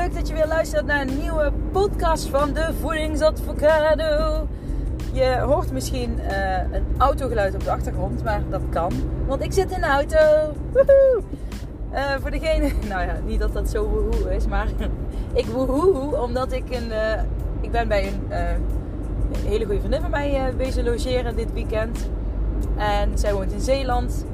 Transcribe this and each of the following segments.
leuk dat je weer luistert naar een nieuwe podcast van de Voedingsadvocado. Je hoort misschien uh, een autogeluid op de achtergrond, maar dat kan, want ik zit in de auto. Woehoe! Uh, voor degene, nou ja, niet dat dat zo woehoe is, maar ik woehoe omdat ik een, uh, ik ben bij een, een hele goede vriendin van mij bezig logeren dit weekend. En zij woont in Zeeland.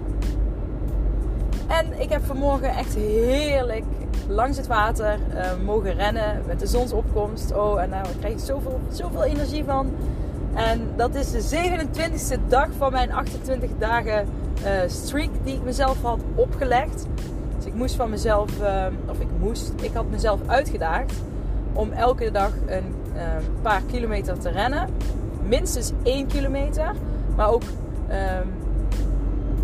En ik heb vanmorgen echt heerlijk langs het water uh, mogen rennen met de zonsopkomst. Oh, en daar krijg ik zoveel, zoveel energie van. En dat is de 27e dag van mijn 28 dagen uh, streak die ik mezelf had opgelegd. Dus ik moest van mezelf, uh, of ik moest, ik had mezelf uitgedaagd om elke dag een paar kilometer te rennen. Minstens 1 kilometer, maar ook ehm,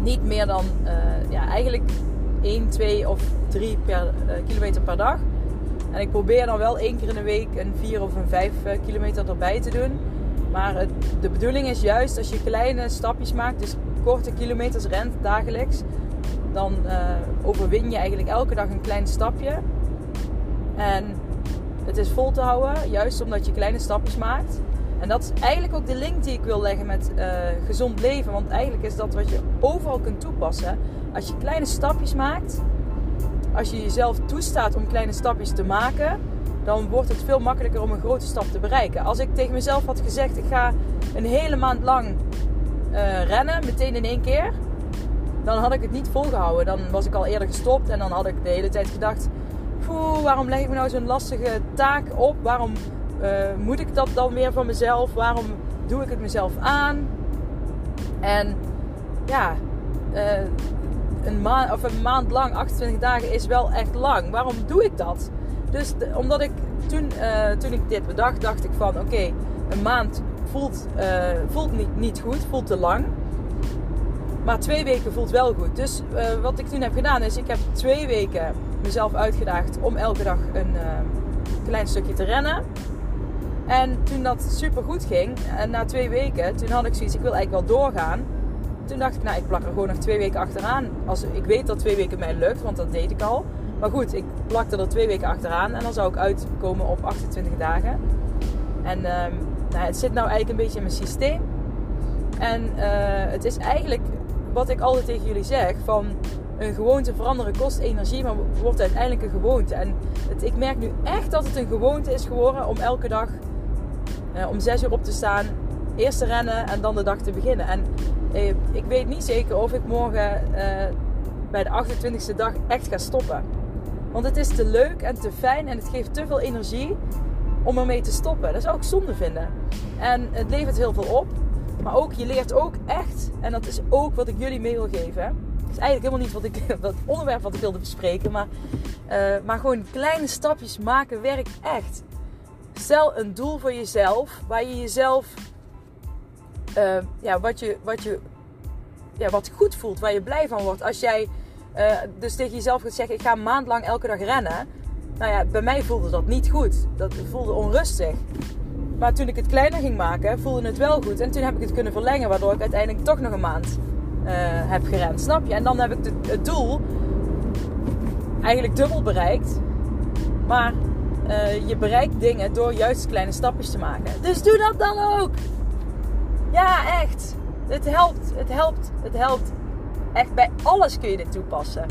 niet meer dan, ja, eigenlijk 1, 2 of 3 per, uh, kilometer per dag. En ik probeer dan wel één keer in de week een 4 of een 5 uh, kilometer erbij te doen. Maar het, de bedoeling is juist als je kleine stapjes maakt, dus korte kilometers rent dagelijks, dan uh, overwin je eigenlijk elke dag een klein stapje. En het is vol te houden, juist omdat je kleine stapjes maakt. En dat is eigenlijk ook de link die ik wil leggen met gezond leven. Want eigenlijk is dat wat je overal kunt toepassen. Als je kleine stapjes maakt, als je jezelf toestaat om kleine stapjes te maken, dan wordt het veel makkelijker om een grote stap te bereiken. Als ik tegen mezelf had gezegd, ik ga een hele maand lang uh, rennen, meteen in één keer, dan had ik het niet volgehouden. Dan was ik al eerder gestopt en dan had ik de hele tijd gedacht, waarom leg ik me nou zo'n lastige taak op? Waarom uh, moet ik dat dan weer van mezelf? Waarom doe ik het mezelf aan? En ja, uh, een, maand, of een maand lang, 28 dagen, is wel echt lang. Waarom doe ik dat? Dus omdat ik toen, uh, toen ik dit bedacht, dacht ik van oké, een maand voelt, uh, voelt niet, niet goed, voelt te lang. Maar twee weken voelt wel goed. Dus uh, wat ik toen heb gedaan is, ik heb twee weken mezelf uitgedaagd om elke dag een klein stukje te rennen. En toen dat super goed ging, en na twee weken, toen had ik zoiets, ik wil eigenlijk wel doorgaan. Toen dacht ik, nou, ik plak er gewoon nog twee weken achteraan. Als, ik weet dat twee weken mij lukt, want dat deed ik al. Maar goed, ik plakte er twee weken achteraan en dan zou ik uitkomen op 28 dagen. En um, nou, het zit nou eigenlijk een beetje in mijn systeem. En uh, het is eigenlijk wat ik altijd tegen jullie zeg: van een gewoonte veranderen kost energie, maar wordt uiteindelijk een gewoonte. En ik merk nu echt dat het een gewoonte is geworden om elke dag uh, om 6 uur op te staan, eerst te rennen en dan de dag te beginnen. En uh, ik weet niet zeker of ik morgen uh, bij de 28e dag echt ga stoppen. Want het is te leuk en te fijn en het geeft te veel energie om ermee te stoppen. Dat zou ik zonde vinden. En het levert heel veel op. Maar ook, je leert ook echt, en dat is ook wat ik jullie mee wil geven. Het is eigenlijk helemaal niet wat ik, het onderwerp wat ik wilde bespreken. Maar, uh, maar gewoon kleine stapjes maken werkt echt. Stel een doel voor jezelf waar je jezelf, uh, ja, wat je, wat je, ja, wat goed voelt, waar je blij van wordt. Als jij uh, dus tegen jezelf gaat zeggen: ik ga maand lang elke dag rennen. Nou ja, bij mij voelde dat niet goed. Dat voelde onrustig. Maar toen ik het kleiner ging maken, voelde het wel goed. En toen heb ik het kunnen verlengen, waardoor ik uiteindelijk toch nog een maand uh, heb gerend. Snap je? En dan heb ik het doel eigenlijk dubbel bereikt. Maar uh, je bereikt dingen door juist kleine stapjes te maken. Dus doe dat dan ook. Ja, echt. Het helpt. Het helpt. Het helpt. Echt bij alles kun je dit toepassen.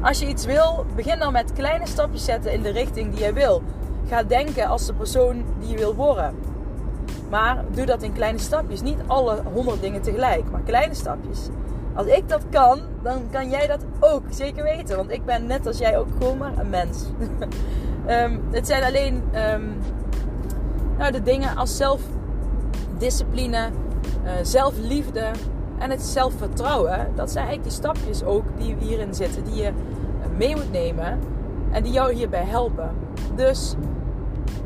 Als je iets wil, begin dan met kleine stapjes zetten in de richting die je wil. Ga denken als de persoon die je wil worden. Maar doe dat in kleine stapjes. Niet alle honderd dingen tegelijk, maar kleine stapjes. Als ik dat kan, dan kan jij dat ook zeker weten. Want ik ben net als jij ook gewoon maar een mens. um, het zijn alleen um, nou, de dingen als zelfdiscipline, uh, zelfliefde en het zelfvertrouwen. Dat zijn eigenlijk die stapjes ook die hierin zitten, die je mee moet nemen en die jou hierbij helpen. Dus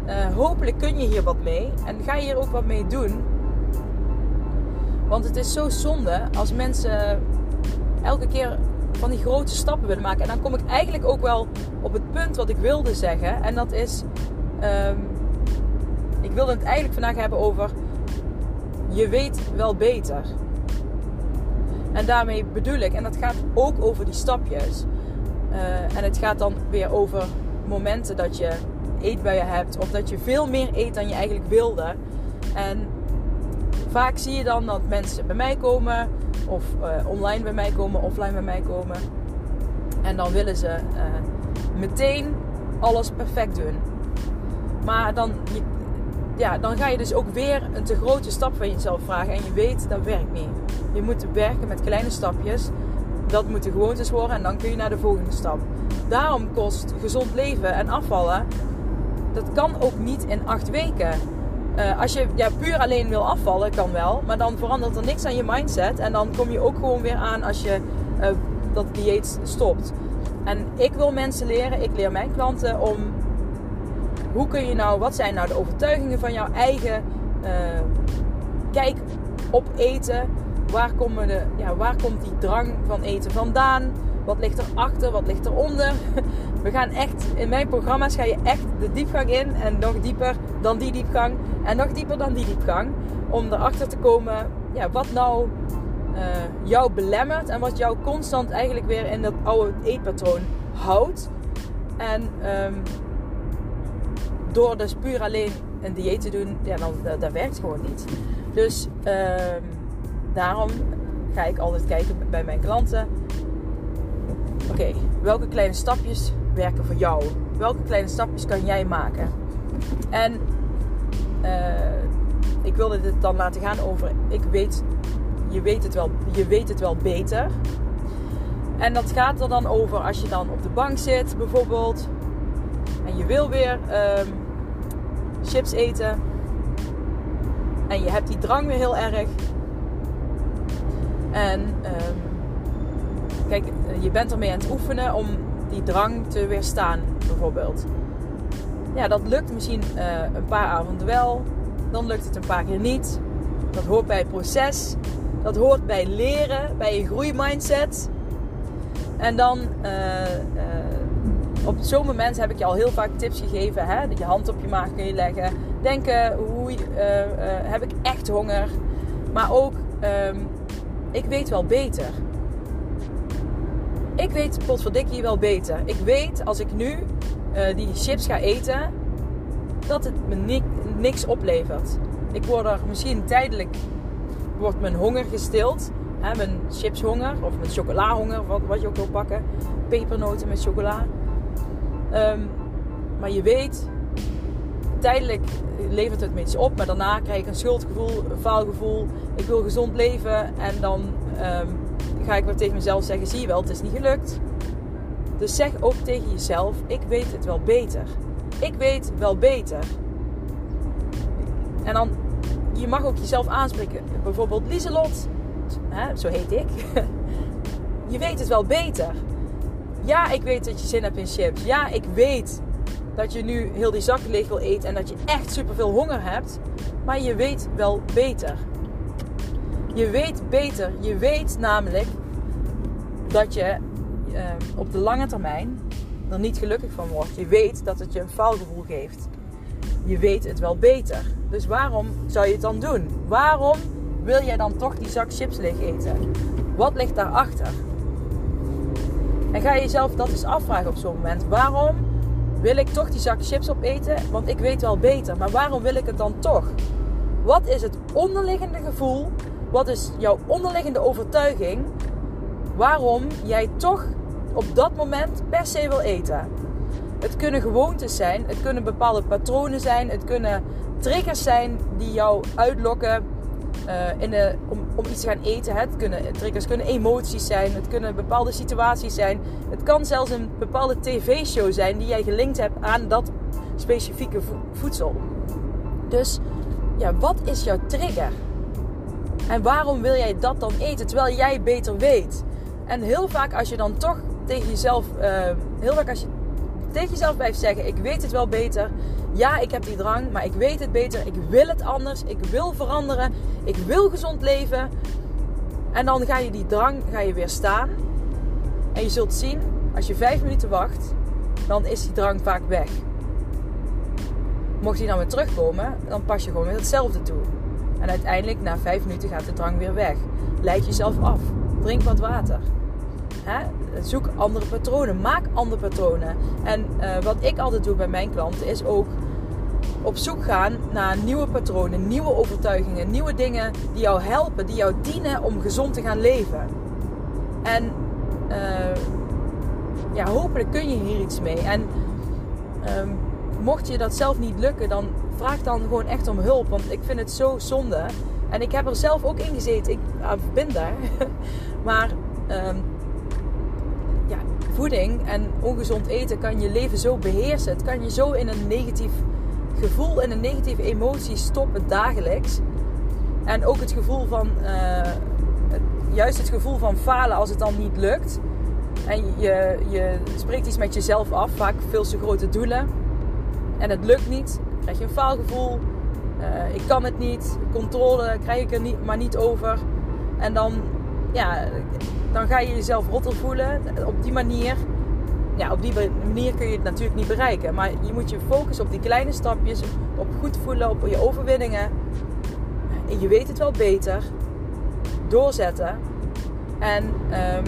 uh, hopelijk kun je hier wat mee en ga je hier ook wat mee doen. Want het is zo zonde als mensen elke keer van die grote stappen willen maken. En dan kom ik eigenlijk ook wel op het punt wat ik wilde zeggen. En dat is, um, ik wilde het eigenlijk vandaag hebben over, je weet wel beter. En daarmee bedoel ik, en dat gaat ook over die stapjes. Uh, en het gaat dan weer over momenten dat je eetbuien hebt of dat je veel meer eet dan je eigenlijk wilde. En vaak zie je dan dat mensen bij mij komen of uh, online bij mij komen, offline bij mij komen. En dan willen ze uh, meteen alles perfect doen. Maar dan, ja, dan ga je dus ook weer een te grote stap van jezelf vragen. En je weet, dat werkt niet. Je moet werken met kleine stapjes. Dat moeten gewoontes worden en dan kun je naar de volgende stap. Daarom kost gezond leven en afvallen, dat kan ook niet in acht weken. Uh, als je ja, puur alleen wil afvallen, kan wel. Maar dan verandert er niks aan je mindset. En dan kom je ook gewoon weer aan als je uh, dat dieet stopt. En ik wil mensen leren, ik leer mijn klanten om hoe kun je nou, wat zijn nou de overtuigingen van jouw eigen uh, kijk op eten? Waar, komen de, ja, waar komt die drang van eten vandaan? Wat ligt erachter? Wat ligt eronder? We gaan echt, in mijn programma's ga je echt de diepgang in. En nog dieper dan die diepgang. En nog dieper dan die diepgang. Om erachter te komen ja, wat nou uh, jou belemmert. En wat jou constant eigenlijk weer in dat oude eetpatroon houdt. En um, door dus puur alleen een dieet te doen, ja, dan, dat, werkt gewoon niet. Dus um, daarom ga ik altijd kijken bij mijn klanten. Oké, welke kleine stapjes werken voor jou? Welke kleine stapjes kan jij maken? En uh, ik wilde dit dan laten gaan over, ik weet, je weet het wel, je weet het wel beter. En dat gaat er dan over als je dan op de bank zit, bijvoorbeeld, en je wil weer um, chips eten. En je hebt die drang weer heel erg. En um, kijk, je bent ermee aan het oefenen om die drang te weerstaan, bijvoorbeeld. Ja, dat lukt misschien uh, een paar avonden wel. Dan lukt het een paar keer niet. Dat hoort bij het proces. Dat hoort bij leren, bij je groeimindset. En dan uh, uh, op zo'n moment heb ik je al heel vaak tips gegeven. Hè? Dat je hand op je maag kun je leggen. Denken, hoe, uh, heb ik echt honger? Maar ook, um, ik weet wel beter. Ik weet potverdikkie wel beter. Ik weet als ik nu die chips ga eten, dat het me ni niks oplevert. Ik word er misschien tijdelijk, wordt mijn honger gestild. Hè, mijn chipshonger of mijn chocolahonger, wat, wat je ook wil pakken. Pepernoten met chocola. Um, maar je weet, tijdelijk levert het me iets op. Maar daarna krijg ik een schuldgevoel, een faalgevoel. Ik wil gezond leven. En dan um, ga ik weer tegen mezelf zeggen: zie je wel, het is niet gelukt. Dus zeg ook tegen jezelf: ik weet het wel beter. Ik weet wel beter. En dan, je mag ook jezelf aanspreken. Bijvoorbeeld Lieselot, hè, zo heet ik. je weet het wel beter. Ja, ik weet dat je zin hebt in chips. Ja, ik weet dat je nu heel die zak leeg wil eten en dat je echt superveel honger hebt. Maar je weet wel beter. Je weet beter. Je weet namelijk dat je uh, op de lange termijn er niet gelukkig van wordt. Je weet dat het je een faalgevoel geeft. Je weet het wel beter. Dus waarom zou je het dan doen? Waarom wil jij dan toch die zak chips leeg eten? Wat ligt daarachter? En ga je jezelf dat eens afvragen op zo'n moment. Waarom wil ik toch die zak chips opeten? Want ik weet wel beter. Maar waarom wil ik het dan toch? Wat is het onderliggende gevoel? Wat is jouw onderliggende overtuiging? Waarom jij toch op dat moment per se wil eten? Het kunnen gewoontes zijn, het kunnen bepaalde patronen zijn, het kunnen triggers zijn die jou uitlokken uh, in de, om, om iets te gaan eten. Het kunnen triggers kunnen emoties zijn, het kunnen bepaalde situaties zijn. Het kan zelfs een bepaalde tv-show zijn die jij gelinkt hebt aan dat specifieke voedsel. Dus ja, wat is jouw trigger? En waarom wil jij dat dan eten terwijl jij beter weet? En heel vaak als je dan toch tegen jezelf, uh, heel vaak als je tegen jezelf blijft zeggen: Ik weet het wel beter. Ja, ik heb die drang, maar ik weet het beter. Ik wil het anders. Ik wil veranderen. Ik wil gezond leven. En dan ga je die drang ga je weer staan. En je zult zien, als je vijf minuten wacht, dan is die drang vaak weg. Mocht die dan weer terugkomen, dan pas je gewoon weer hetzelfde toe. En uiteindelijk, na vijf minuten, gaat de drang weer weg. Leid jezelf af. Drink wat water. Zoek andere patronen. Maak andere patronen. En uh, wat ik altijd doe bij mijn klanten is ook op zoek gaan naar nieuwe patronen, nieuwe overtuigingen, nieuwe dingen die jou helpen, die jou dienen om gezond te gaan leven. En uh, ja, hopelijk kun je hier iets mee. En um, mocht je dat zelf niet lukken, dan vraag dan gewoon echt om hulp. Want ik vind het zo zonde. En ik heb er zelf ook in gezeten. Ik uh, ben daar. maar ja, voeding en ongezond eten kan je leven zo beheersen. Het kan je zo in een negatief gevoel, in een negatieve emotie stoppen dagelijks. En ook het gevoel van, uh, juist het gevoel van falen als het dan niet lukt. En je, je spreekt iets met jezelf af, vaak veel te grote doelen. En het lukt niet, krijg je een faalgevoel. Uh, ik kan het niet, controle krijg ik er niet, maar niet over. En dan, ja, dan ga je jezelf rotter voelen. Op die manier, ja, op die manier kun je het natuurlijk niet bereiken. Maar je moet je focussen op die kleine stapjes, op goed voelen, op je overwinningen. En je weet het wel beter. Doorzetten. En um,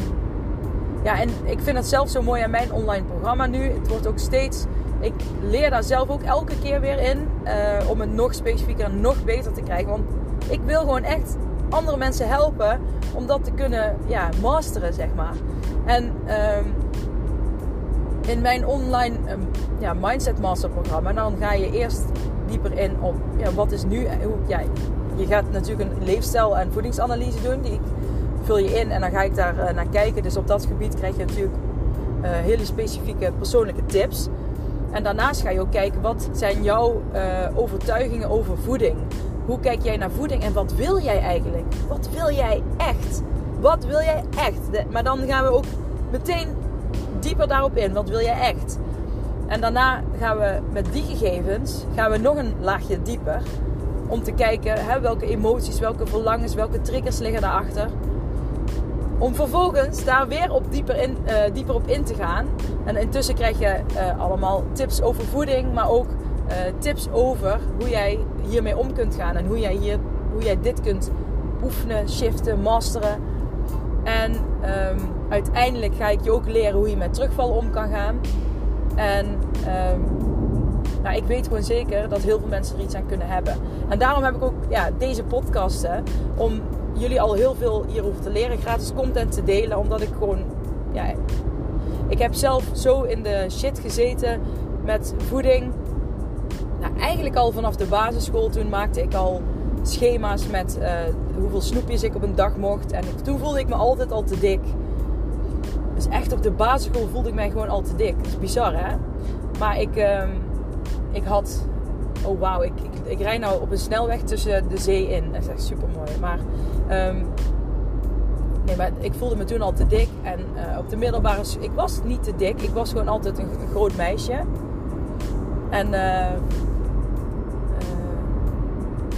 ja, en ik vind het zelf zo mooi aan mijn online programma nu. Het wordt ook steeds. Ik leer daar zelf ook elke keer weer in. Uh, om het nog specifieker en nog beter te krijgen. Want ik wil gewoon echt andere mensen helpen om dat te kunnen ja, masteren, zeg maar. En um, in mijn online um, ja, Mindset Master programma, dan ga je eerst dieper in op ja, wat is nu. Hoe, ja, je gaat natuurlijk een leefstijl- en voedingsanalyse doen, die vul je in en dan ga ik daar uh, naar kijken. Dus op dat gebied krijg je natuurlijk uh, hele specifieke persoonlijke tips. En daarnaast ga je ook kijken wat zijn jouw overtuigingen over voeding. Hoe kijk jij naar voeding en wat wil jij eigenlijk? Wat wil jij echt? Wat wil jij echt? Maar dan gaan we ook meteen dieper daarop in. Wat wil jij echt? En daarna gaan we met die gegevens gaan we nog een laagje dieper. Om te kijken hè, welke emoties, welke verlangens, welke triggers liggen daarachter. Om vervolgens daar weer op dieper, in, uh, dieper op in te gaan. En intussen krijg je uh, allemaal tips over voeding, maar ook uh, tips over hoe jij hiermee om kunt gaan. En hoe jij, hier, hoe jij dit kunt oefenen, shiften, masteren. En um, uiteindelijk ga ik je ook leren hoe je met terugval om kan gaan. En um, nou, ik weet gewoon zeker dat heel veel mensen er iets aan kunnen hebben. En daarom heb ik ook ja, deze podcasten. Om jullie al heel veel hierover te leren. Gratis content te delen. Omdat ik gewoon... Ja, ik heb zelf zo in de shit gezeten met voeding. Nou, eigenlijk al vanaf de basisschool. Toen maakte ik al schema's met uh, hoeveel snoepjes ik op een dag mocht. En toen voelde ik me altijd al te dik. Dus echt op de basisschool voelde ik mij gewoon al te dik. Dat is bizar hè. Maar ik, uh, ik had oh wauw, ik, ik, rijd nou op een snelweg tussen de zee in. Dat is echt super mooi. Maar, um, nee, maar ik voelde me toen al te dik. En uh, op de middelbare, ik was niet te dik. Ik was gewoon altijd een, groot meisje. En uh,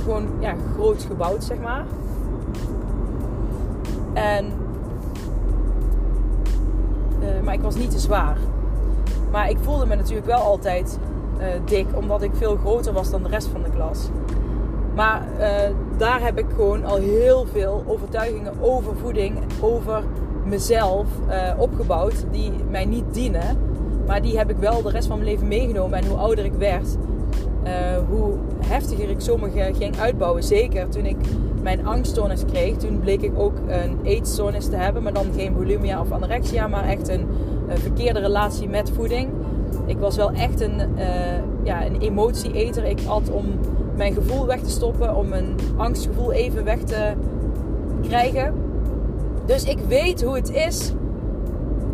gewoon ja, groot gebouwd, zeg maar. En, maar ik was niet te zwaar. Maar ik voelde me natuurlijk wel altijd uh, dik, omdat ik veel groter was dan de rest van de klas. Maar uh, daar heb ik gewoon al heel veel overtuigingen over voeding, over mezelf opgebouwd, die mij niet dienen. Maar die heb ik wel de rest van mijn leven meegenomen. En hoe ouder ik werd, hoe heftiger ik sommige ging uitbouwen. Zeker toen ik mijn angststoornis kreeg, toen bleek ik ook een eetstoornis te hebben. Maar dan geen bulimia of anorexia, maar echt een, verkeerde relatie met voeding ik was wel echt een, uh, ja, een emotieeter. Ik at om mijn gevoel weg te stoppen, om mijn angstgevoel even weg te krijgen. Dus ik weet hoe het is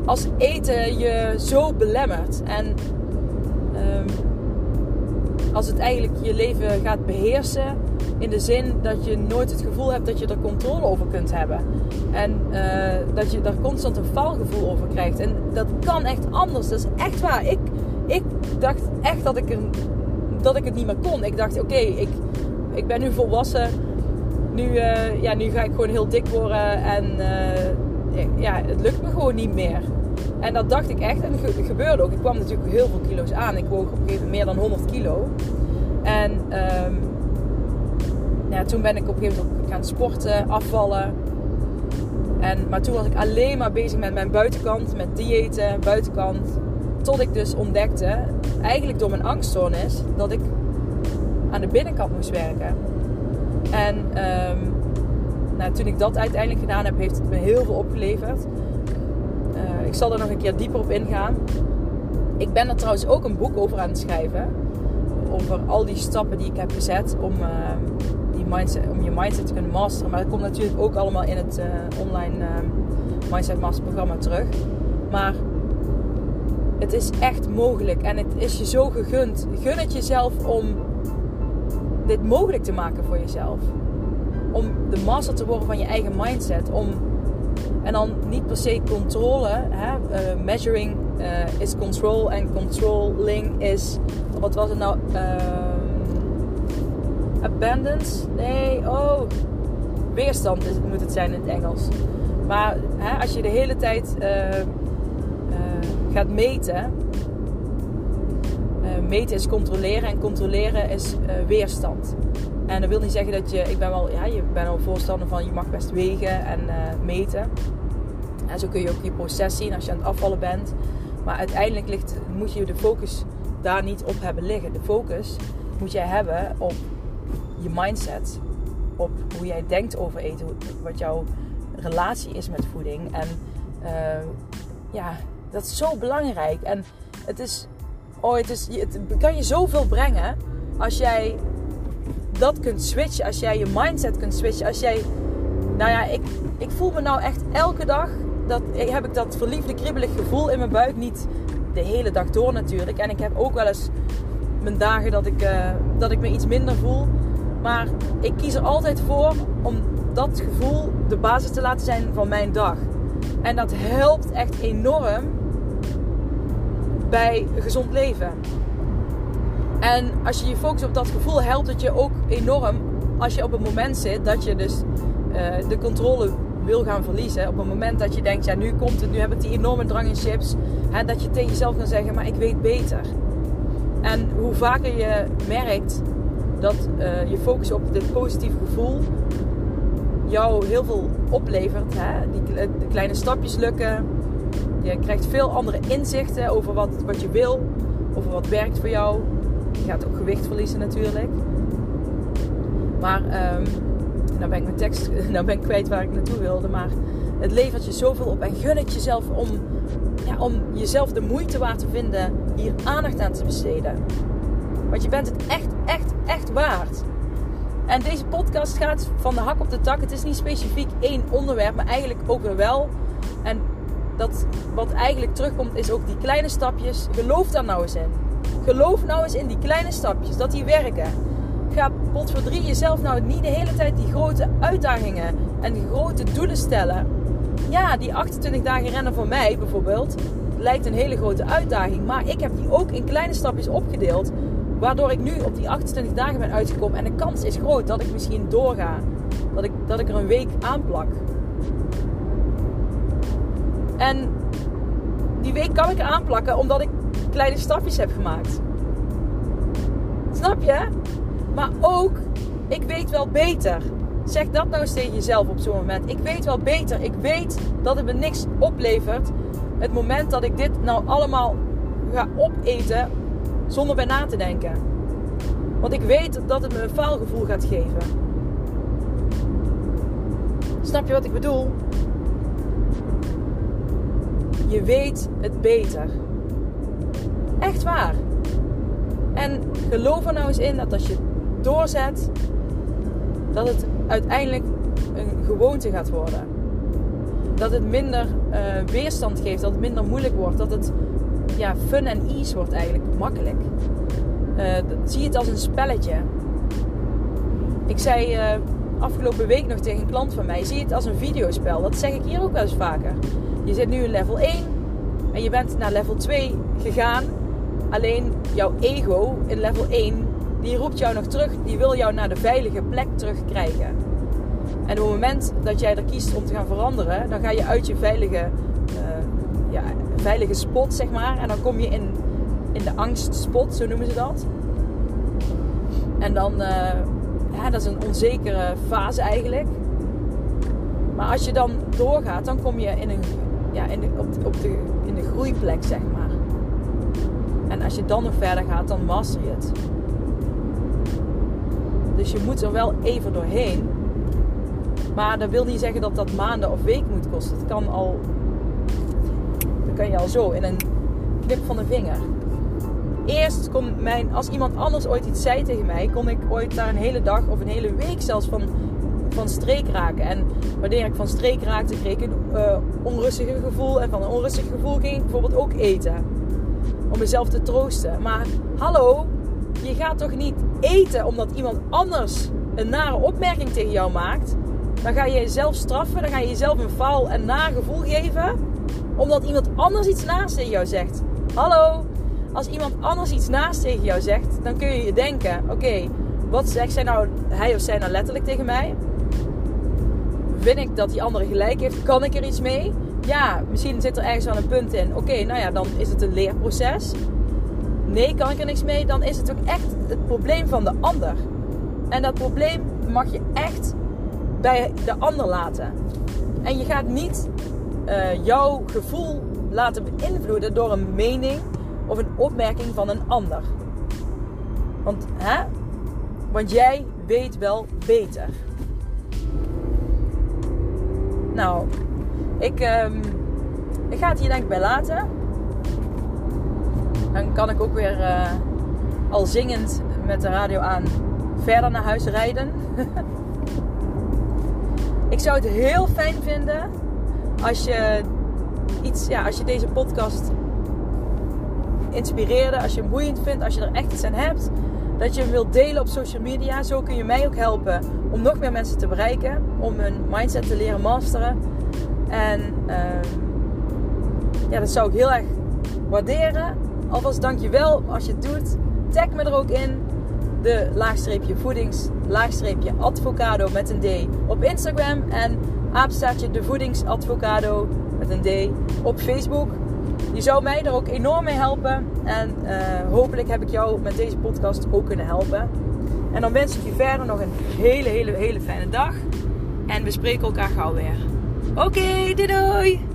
als eten je zo belemmert. En um, als het eigenlijk je leven gaat beheersen. In de zin dat je nooit het gevoel hebt dat je er controle over kunt hebben. En uh, dat je daar constant een faalgevoel over krijgt. En dat kan echt anders. Dat is echt waar. Ik, ik dacht echt dat ik, er, dat ik het niet meer kon. Ik dacht, oké, ik, ik ben nu volwassen. Nu, uh, ja, nu ga ik gewoon heel dik worden. En uh, ja, het lukt me gewoon niet meer. En dat dacht ik echt. En het gebeurde ook. Ik kwam natuurlijk heel veel kilo's aan. Ik woog op een gegeven moment meer dan 100 kilo. En um, ja, toen ben ik op een gegeven moment gaan sporten, afvallen. En, maar toen was ik alleen maar bezig met mijn buitenkant, met diëten, buitenkant. Tot ik dus ontdekte, eigenlijk door mijn angststoornis, dat ik aan de binnenkant moest werken. En um, nou, toen ik dat uiteindelijk gedaan heb, heeft het me heel veel opgeleverd. Ik zal er nog een keer dieper op ingaan. Ik ben er trouwens ook een boek over aan het schrijven. Over al die stappen die ik heb gezet om, uh, die mindset, om je mindset te kunnen masteren. Maar dat komt natuurlijk ook allemaal in het uh, online Mindset Master programma terug. Maar het is echt mogelijk en het is je zo gegund. Gun het jezelf om dit mogelijk te maken voor jezelf. Om de master te worden van je eigen mindset. Om, en dan niet per se controle. Hè? Uh, measuring uh, is control en controlling is. Wat was het nou? Uh, abundance? Nee, oh. Weerstand moet het zijn in het Engels. Maar hè, als je de hele tijd uh, gaat meten eh, meten is controleren en controleren is weerstand. En dat wil niet zeggen dat je, ik ben wel, ja, je bent al voorstander van je mag best wegen en uh, meten. En zo kun je ook je proces zien als je aan het afvallen bent. Maar uiteindelijk ligt, moet je de focus daar niet op hebben liggen. De focus moet jij hebben op je mindset, op hoe jij denkt over eten, wat jouw relatie is met voeding. En ja, dat is zo belangrijk. En het is oh, het, is, het kan je zoveel brengen als jij dat kunt switchen. Als jij je mindset kunt switchen. Als jij, nou ja, ik, ik voel me nou echt elke dag, dat, heb ik dat verliefde, kribbelige gevoel in mijn buik. Niet de hele dag door natuurlijk. En ik heb ook wel eens mijn dagen dat ik, uh, dat ik me iets minder voel. Maar ik kies er altijd voor om dat gevoel de basis te laten zijn van mijn dag. En dat helpt echt enorm bij gezond leven. En als je je focust op dat gevoel, helpt het je ook enorm als je op een moment zit dat je dus uh, de controle wil gaan verliezen. Op het moment dat je denkt, ja nu komt het, nu heb ik die enorme drang in chips. Hè, dat je tegen jezelf kan zeggen, maar ik weet beter. En hoe vaker je merkt dat uh, je focus op dit positieve gevoel jou heel veel oplevert. Hè? Die, de kleine stapjes lukken, je krijgt veel andere inzichten over wat, wat je wil, over wat werkt voor jou. Je gaat ook gewicht verliezen natuurlijk. Maar um, nou ben ik mijn tekst, nou ben ik kwijt waar ik naartoe wilde. Maar het levert je zoveel op en gun het jezelf om, ja, om jezelf de moeite waard te vinden hier aandacht aan te besteden. Want je bent het echt, echt, echt waard. En deze podcast gaat van de hak op de tak. Het is niet specifiek één onderwerp, maar eigenlijk ook weer wel. En dat wat eigenlijk terugkomt is ook die kleine stapjes. Geloof daar nou eens in. Geloof nou eens in die kleine stapjes, dat die werken. Ga pot voor drie jezelf nou niet de hele tijd die grote uitdagingen en grote doelen stellen. Ja, die 28 dagen rennen voor mij bijvoorbeeld lijkt een hele grote uitdaging. Maar ik heb die ook in kleine stapjes opgedeeld. Waardoor ik nu op die 28 dagen ben uitgekomen. En de kans is groot dat ik misschien doorga. Dat ik, dat ik er een week aanplak. En die week kan ik aanplakken omdat ik kleine stapjes heb gemaakt. Snap je? Maar ook, ik weet wel beter. Zeg dat nou eens tegen jezelf op zo'n moment. Ik weet wel beter. Ik weet dat het me niks oplevert. Het moment dat ik dit nou allemaal ga opeten zonder bij na te denken. Want ik weet dat het me een faalgevoel gaat geven. Snap je wat ik bedoel? Je weet het beter. Echt waar. En geloof er nou eens in dat als je doorzet, dat het uiteindelijk een gewoonte gaat worden. Dat het minder uh, weerstand geeft, dat het minder moeilijk wordt, dat het ja, fun en ease wordt eigenlijk, makkelijk. Uh, zie het als een spelletje. Ik zei uh, afgelopen week nog tegen een klant van mij, zie het als een videospel. Dat zeg ik hier ook wel eens vaker. Je zit nu in level 1 en je bent naar level 2 gegaan. Alleen jouw ego in level 1, die roept jou nog terug. Die wil jou naar de veilige plek terugkrijgen. En op het moment dat jij er kiest om te gaan veranderen, dan ga je uit je veilige, uh, ja, veilige spot, zeg maar. En dan kom je in, in de angstspot, zo noemen ze dat. En dan, uh, ja, dat is een onzekere fase eigenlijk. Maar als je dan doorgaat, dan kom je in een, ja, in, de, op, de, op de, in de groeiplek, zeg maar. En als je dan nog verder gaat, dan master je het. Dus je moet er wel even doorheen. Maar dat wil niet zeggen dat dat maanden of weken moet kosten. Het kan al. Dat kan je al zo in een knip van de vinger. Eerst kon mijn, als iemand anders ooit iets zei tegen mij, kon ik ooit daar een hele dag of een hele week zelfs van, van streek raken. En wanneer ik van streek raakte, kreeg ik een uh, onrustig gevoel. En van een onrustig gevoel ging ik bijvoorbeeld ook eten. Om mezelf te troosten. Maar hallo, je gaat toch niet eten omdat iemand anders een nare opmerking tegen jou maakt? Dan ga je jezelf straffen, dan ga je jezelf een faal en naar gevoel geven. Omdat iemand anders iets naast tegen jou zegt. Hallo, als iemand anders iets naast tegen jou zegt, dan kun je je denken: oké, wat zegt zij nou, hij of zij nou letterlijk tegen mij? Vind ik dat die andere gelijk heeft? Kan ik er iets mee? Ja, misschien zit er ergens wel een punt in. Oké, nou ja, dan is het een leerproces. Nee, kan ik er niks mee? Dan is het ook echt het probleem van de ander. En dat probleem mag je echt bij de ander laten. En je gaat niet uh, jouw gevoel laten beïnvloeden door een mening of een opmerking van een ander. Want, hè? Want jij weet wel beter. Nou, ik, um, ik ga het hier denk ik bij laten. Dan kan ik ook weer uh, al zingend met de radio aan verder naar huis rijden. ik zou het heel fijn vinden als je iets, ja, als je deze podcast inspireerde, als je hem boeiend vindt, als je er echt iets aan hebt, dat je hem wilt delen op social media. Zo kun je mij ook helpen om nog meer mensen te bereiken, om hun mindset te leren masteren. En uh, ja, dat zou ik heel erg waarderen. Alvast dankjewel als je het doet. Tag me er ook in. De laagstreepje voedings, laagstreepje advocado met een D op Instagram. En apenstaartje de voedingsadvocado met een D op Facebook. Je zou mij er ook enorm mee helpen. En uh, hopelijk heb ik jou met deze podcast ook kunnen helpen. En dan wens ik je verder nog een hele, hele, hele fijne dag. En we spreken elkaar gauw weer. Oké, doei doei!